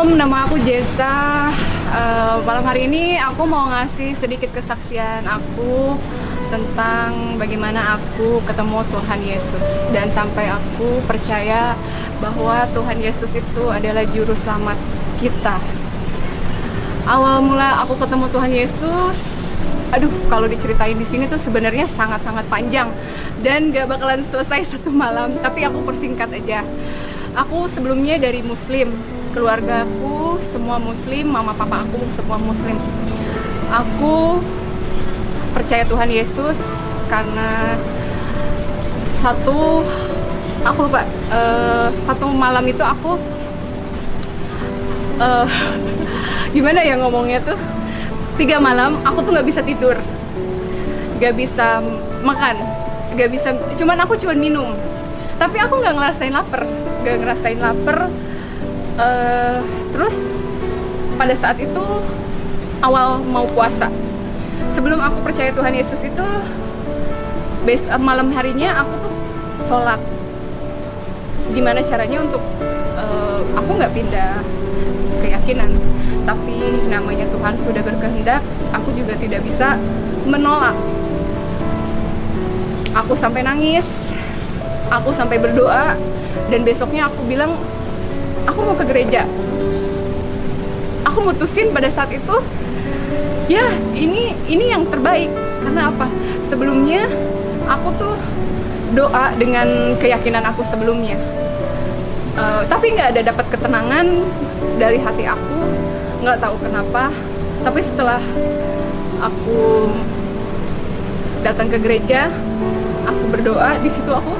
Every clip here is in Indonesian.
Shalom, nama aku Jessa. Eh, malam hari ini aku mau ngasih sedikit kesaksian aku tentang bagaimana aku ketemu Tuhan Yesus dan sampai aku percaya bahwa Tuhan Yesus itu adalah juru selamat kita. Awal mula aku ketemu Tuhan Yesus, aduh kalau diceritain di sini tuh sebenarnya sangat-sangat panjang dan gak bakalan selesai satu malam. Tapi aku persingkat aja. Aku sebelumnya dari Muslim, keluargaku semua muslim, mama papa aku semua muslim. Aku percaya Tuhan Yesus karena satu aku lupa eh, satu malam itu aku eh, gimana ya ngomongnya tuh? Tiga malam aku tuh nggak bisa tidur. Nggak bisa makan. Nggak bisa cuman aku cuman minum. Tapi aku nggak ngerasain lapar. Nggak ngerasain lapar Eh, terus pada saat itu awal mau puasa. Sebelum aku percaya Tuhan Yesus itu bes eh, malam harinya aku tuh sholat. Gimana caranya untuk eh, aku nggak pindah keyakinan tapi namanya Tuhan sudah berkehendak aku juga tidak bisa menolak. Aku sampai nangis aku sampai berdoa dan besoknya aku bilang aku mau ke gereja. Aku mutusin pada saat itu ya ini ini yang terbaik. Karena apa? Sebelumnya aku tuh doa dengan keyakinan aku sebelumnya. Uh, tapi nggak ada dapat ketenangan dari hati aku. Nggak tahu kenapa. Tapi setelah aku datang ke gereja aku berdoa di situ aku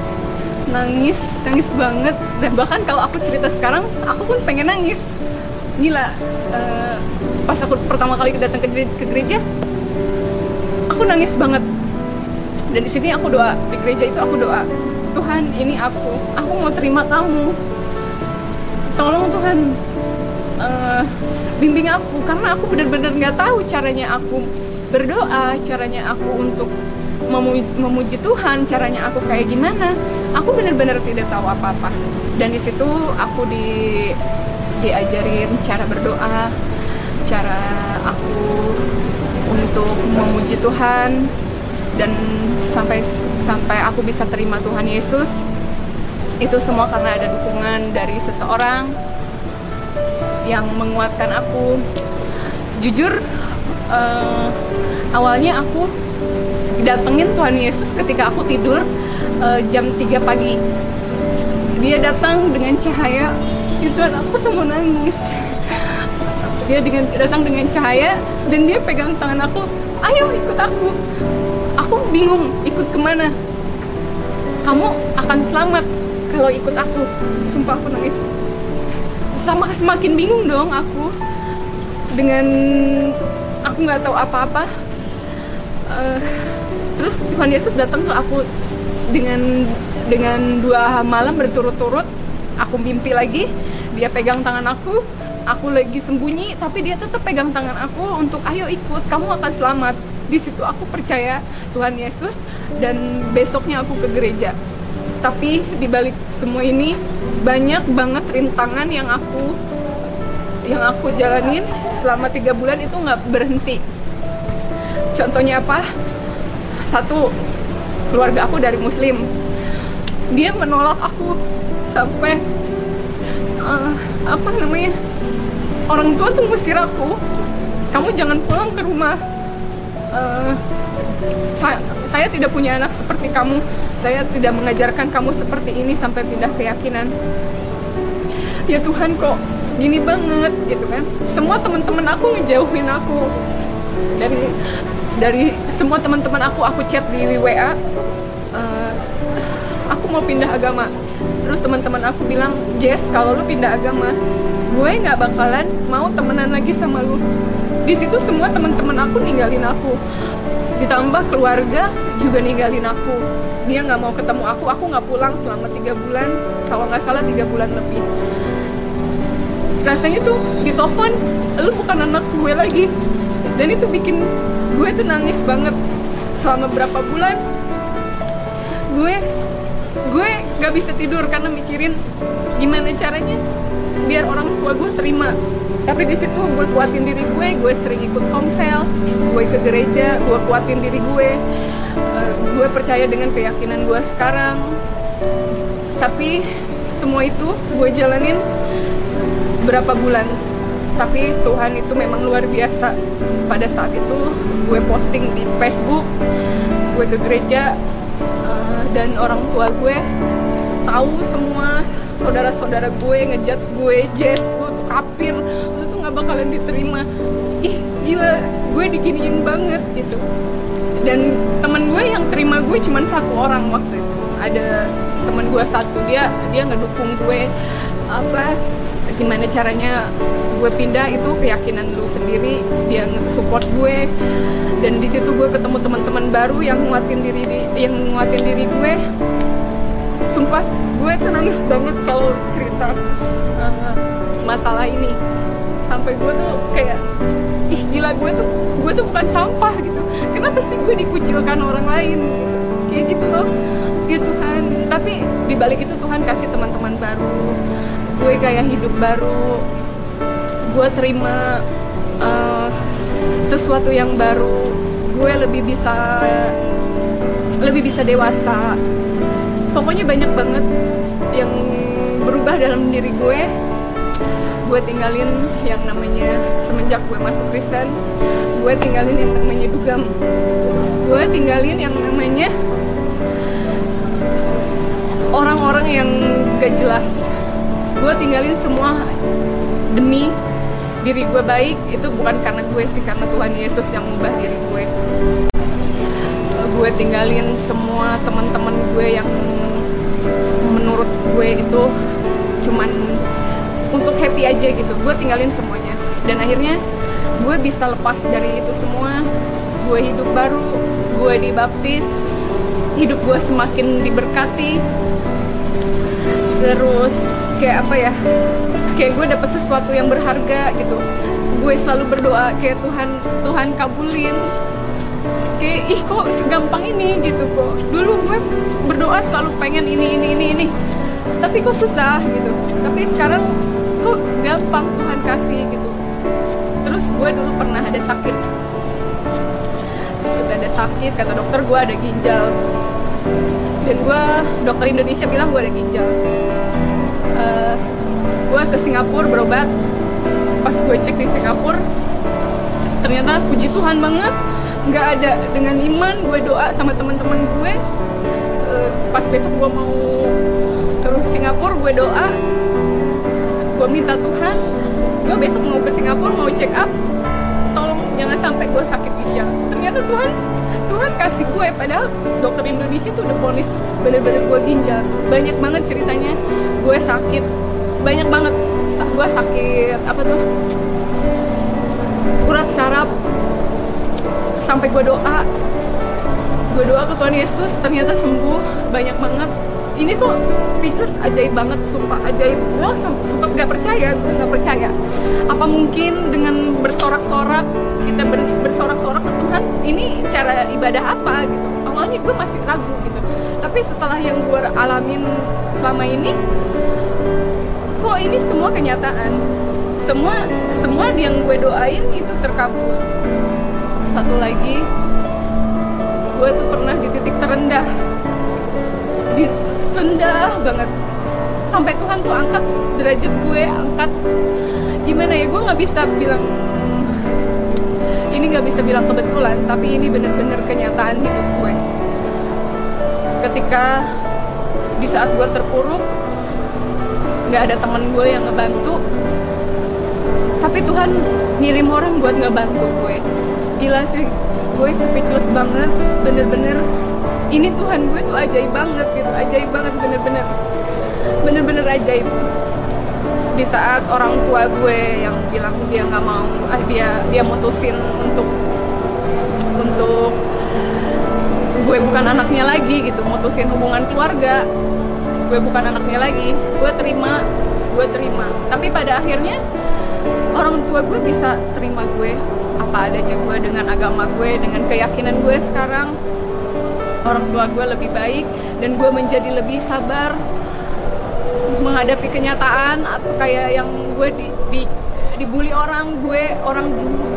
nangis nangis banget. Dan bahkan kalau aku cerita sekarang aku pun pengen nangis. Gila uh, pas aku pertama kali datang ke, ke gereja aku nangis banget. Dan di sini aku doa di gereja itu aku doa Tuhan ini aku. Aku mau terima kamu. Tolong Tuhan uh, bimbing aku. Karena aku benar-benar nggak tahu caranya aku berdoa caranya aku untuk memuji, memuji Tuhan caranya aku kayak gimana aku benar-benar tidak tahu apa-apa. Dan di situ aku di diajarin cara berdoa cara aku untuk memuji Tuhan. Dan sampai sampai aku bisa terima Tuhan Yesus itu semua karena ada dukungan dari seseorang yang menguatkan aku. Jujur uh, awalnya aku datengin Tuhan Yesus ketika aku tidur uh, jam 3 pagi. Dia datang dengan cahaya. Itu aku tuh mau nangis. Dia dengan datang dengan cahaya dan dia pegang tangan aku. Ayo ikut aku. Aku bingung ikut ke mana? Kamu akan selamat kalau ikut aku. Sumpah aku nangis. Sama semakin bingung dong aku dengan aku nggak tahu apa-apa. Uh, terus Tuhan Yesus datang ke aku dengan dengan dua malam berturut-turut. Aku mimpi lagi dia pegang tangan aku aku lagi sembunyi tapi dia tetap pegang tangan aku untuk ayo ikut kamu akan selamat. Di situ aku percaya Tuhan Yesus dan besoknya aku ke gereja. Tapi di balik semua ini banyak banget rintangan yang aku yang aku jalanin selama tiga bulan itu nggak berhenti. Contohnya apa satu keluarga aku dari muslim. Dia menolak aku sampai uh, apa namanya orang tua tuh ngusir aku. Kamu jangan pulang ke rumah. Uh, saya, saya tidak punya anak seperti kamu. Saya tidak mengajarkan kamu seperti ini sampai pindah keyakinan. Ya Tuhan kok gini banget gitu kan. Semua teman-teman aku ngejauhin aku. Dari dari semua teman-teman aku aku chat di WA uh, eh, aku mau pindah agama. Terus teman-teman aku bilang Jess kalau lu pindah agama gue nggak bakalan mau temenan lagi sama lu. Di situ semua teman-teman aku ninggalin aku. Ditambah keluarga juga ninggalin aku. Dia nggak mau ketemu aku aku nggak pulang selama tiga bulan. Kalau nggak salah tiga bulan lebih. Rasanya tuh di telepon lu bukan anak gue lagi. Dan itu bikin gue tuh nangis banget selama berapa bulan. Gue gue nggak bisa tidur karena mikirin gimana caranya biar orang tua gue terima. Tapi di situ gue kuatin diri gue gue sering ikut komsel gue ke gereja gue kuatin diri gue. Uh, gue percaya dengan keyakinan gue sekarang. Tapi semua itu gue jalanin berapa bulan tapi Tuhan itu memang luar biasa. Pada saat itu gue posting di Facebook gue ke gereja uh, dan orang tua gue tahu semua. Saudara-saudara gue ngejudge gue Jess lu tuh kafir. Lu tuh nggak bakalan diterima. Ih gila gue diginiin banget gitu. Dan teman gue yang terima gue cuma satu orang waktu itu. Ada teman gue satu dia dia ngedukung gue apa gimana caranya gue pindah itu keyakinan lu sendiri dia nge-support gue. Dan di situ gue ketemu teman-teman baru yang nguatin diri yang nguatin diri gue. Sumpah gue tuh nangis banget kalau cerita uh, masalah ini. Sampai gue tuh kayak ih gila gue tuh gue tuh bukan sampah gitu. Kenapa sih gue dikucilkan orang lain? Gitu kayak gitu loh. Ya Tuhan tapi dibalik itu Tuhan kasih teman-teman baru gue kayak hidup baru gue terima uh, sesuatu yang baru gue lebih bisa lebih bisa dewasa. Pokoknya banyak banget yang berubah dalam diri gue. Gue tinggalin yang namanya semenjak gue masuk Kristen gue tinggalin yang namanya dugam gue tinggalin yang namanya orang-orang yang gak jelas gue tinggalin semua demi diri gue baik. Itu bukan karena gue sih karena Tuhan Yesus yang mengubah diri gue. Gue tinggalin semua teman-teman gue yang menurut gue itu cuman untuk happy aja gitu. Gue tinggalin semuanya. Dan akhirnya gue bisa lepas dari itu semua. Gue hidup baru gue dibaptis hidup gue semakin diberkati. Terus kayak apa ya kayak gue dapet sesuatu yang berharga gitu. Gue selalu berdoa kayak Tuhan Tuhan kabulin. Kayak ih kok segampang ini? Gitu kok. Dulu gue berdoa selalu pengen ini ini ini ini. Tapi kok susah gitu. Tapi sekarang kok gampang Tuhan kasih gitu. Terus gue dulu pernah ada sakit. Udah ada sakit kata dokter gue ada ginjal. Dan gue dokter Indonesia bilang gue ada ginjal uh, gue ke Singapura berobat. Pas gue cek di Singapura ternyata puji Tuhan banget. Nggak ada dengan iman gue doa sama teman-teman gue. Uh, pas besok gue mau terus Singapura gue doa. Gue minta Tuhan gue besok mau ke Singapura mau check up. Tolong jangan sampai gue sakit ginjal. Ternyata Tuhan Tuhan kasih gue padahal dokter Indonesia tuh udah ponis bener-bener gue ginjal. Banyak banget ceritanya gue sakit. Banyak banget gue sakit apa tuh? Urat saraf. Sampai gue doa. Gue doa ke Tuhan Yesus ternyata sembuh. Banyak banget ini tuh speechless ajaib banget sumpah. Ajaib. Gue sempat gak percaya gue gak percaya. Apa mungkin dengan bersorak-sorak kita ber, bersorak-sorak ke Tuhan ini cara ibadah apa gitu. Awalnya gue masih ragu gitu. Tapi setelah yang gue alamin selama ini kok ini semua kenyataan? Semua semua yang gue doain itu terkabul. Satu lagi gue tuh pernah di titik terendah. Di rendah banget. Sampai Tuhan tuh angkat derajat gue angkat. Gimana ya gue nggak bisa bilang ini nggak bisa bilang kebetulan tapi ini bener-bener kenyataan hidup gue. Ketika di saat gue terpuruk nggak ada teman gue yang ngebantu. Tapi Tuhan ngirim orang buat ngebantu gue. Gila sih gue speechless banget bener-bener ini Tuhan gue tuh ajaib banget gitu ajaib banget bener-bener bener-bener ajaib. Di saat orang tua gue yang bilang dia nggak mau ah dia dia mutusin untuk untuk gue bukan anaknya lagi gitu mutusin hubungan keluarga gue bukan anaknya lagi gue terima gue terima. Tapi pada akhirnya orang tua gue bisa terima gue apa adanya gue dengan agama gue dengan keyakinan gue sekarang orang tua gue lebih baik dan gue menjadi lebih sabar menghadapi kenyataan atau kayak yang gue di, di dibully orang gue orang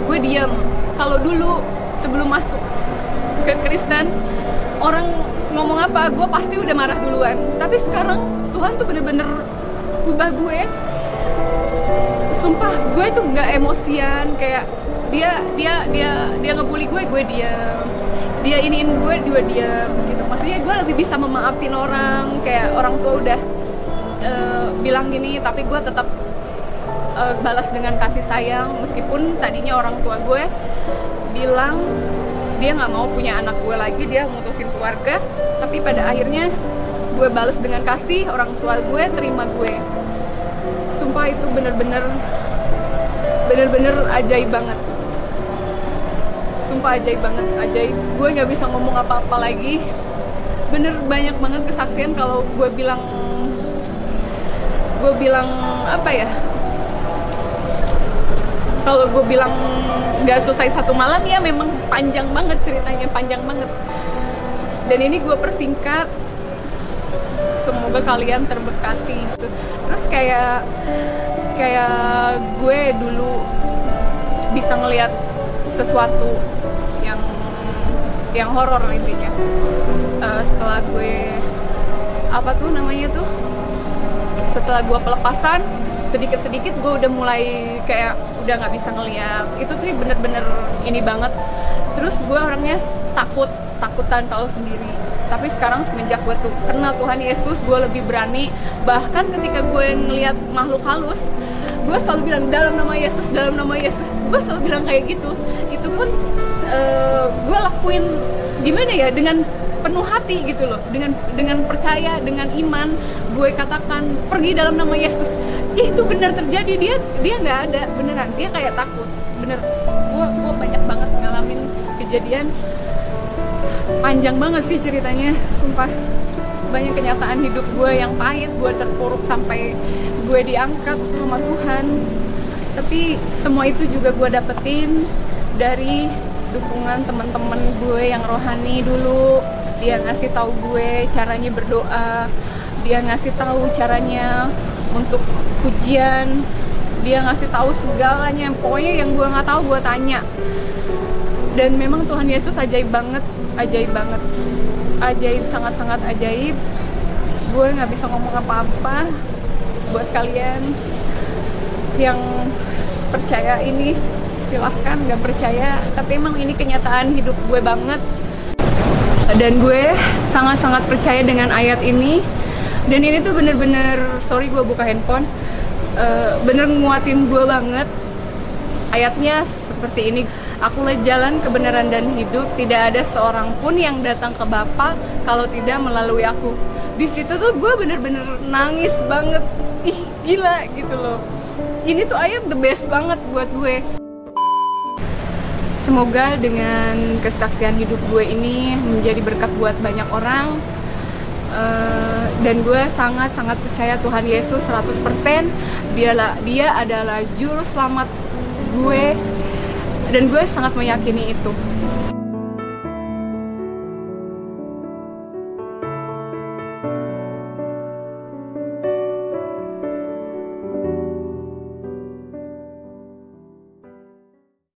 gue diam. Kalau dulu sebelum masuk ke Kristen orang ngomong apa gue pasti udah marah duluan. Tapi sekarang Tuhan tuh bener-bener ubah gue sumpah gue tuh nggak emosian kayak dia dia dia dia ngebully gue gue diam dia iniin gue gue diam gitu. Maksudnya gue lebih bisa memaafin orang kayak orang tua udah uh, bilang gini tapi gue tetap uh, balas dengan kasih sayang. Meskipun tadinya orang tua gue bilang dia nggak mau punya anak gue lagi dia mutusin keluarga. Tapi pada akhirnya gue balas dengan kasih orang tua gue terima gue. Sumpah itu bener-bener bener-bener ajaib banget sumpah ajaib banget ajaib. Gue nggak bisa ngomong apa-apa lagi. Bener banyak banget kesaksian kalau gue bilang gue bilang apa ya? Kalau gue bilang nggak selesai satu malam ya memang panjang banget ceritanya panjang banget. Dan ini gue persingkat. Semoga kalian terberkati gitu. terus kayak kayak gue dulu bisa ngelihat sesuatu yang yang horor intinya. Uh, setelah gue apa tuh namanya tuh? Setelah gue pelepasan sedikit-sedikit gue udah mulai kayak udah nggak bisa ngeliat. Itu tuh bener-bener ini banget. Terus gue orangnya takut takutan tahu sendiri. Tapi sekarang semenjak gue tuh kenal Tuhan Yesus gue lebih berani. Bahkan ketika gue ngeliat makhluk halus gue selalu bilang dalam nama Yesus dalam nama Yesus. Gue selalu bilang kayak gitu. itu pun uh, gue lakuin gimana ya dengan penuh hati gitu loh. Dengan dengan percaya dengan iman gue katakan pergi dalam nama Yesus. Itu benar terjadi. Dia dia nggak ada beneran. Dia kayak takut. Bener. Gue gue banyak banget ngalamin kejadian. Panjang banget sih ceritanya. Sumpah. Banyak kenyataan hidup gue yang pahit gue terpuruk sampai gue diangkat sama Tuhan. Tapi semua itu juga gue dapetin dari dukungan teman-teman gue yang rohani dulu. Dia ngasih tahu gue caranya berdoa. Dia ngasih tahu caranya untuk pujian. Dia ngasih tahu segalanya. Pokoknya yang gue nggak tahu gue tanya. Dan memang Tuhan Yesus ajaib banget ajaib banget. Ajaib sangat sangat ajaib. Gue nggak bisa ngomong apa-apa buat kalian yang percaya ini silahkan nggak percaya. Tapi emang ini kenyataan hidup gue banget. Dan gue sangat-sangat percaya dengan ayat ini. Dan ini tuh bener-bener sorry gue buka handphone. Uh, bener nguatin gue banget. Ayatnya seperti ini. Akulah jalan kebenaran dan hidup. Tidak ada seorang pun yang datang ke Bapa kalau tidak melalui aku. Di situ tuh gue bener-bener nangis banget. Ih gila gitu loh. Ini tuh ayat the best banget buat gue semoga dengan kesaksian hidup gue ini menjadi berkat buat banyak orang. Uh, dan gue sangat-sangat percaya Tuhan Yesus 100% dialah dia adalah juru selamat gue. Dan gue sangat meyakini itu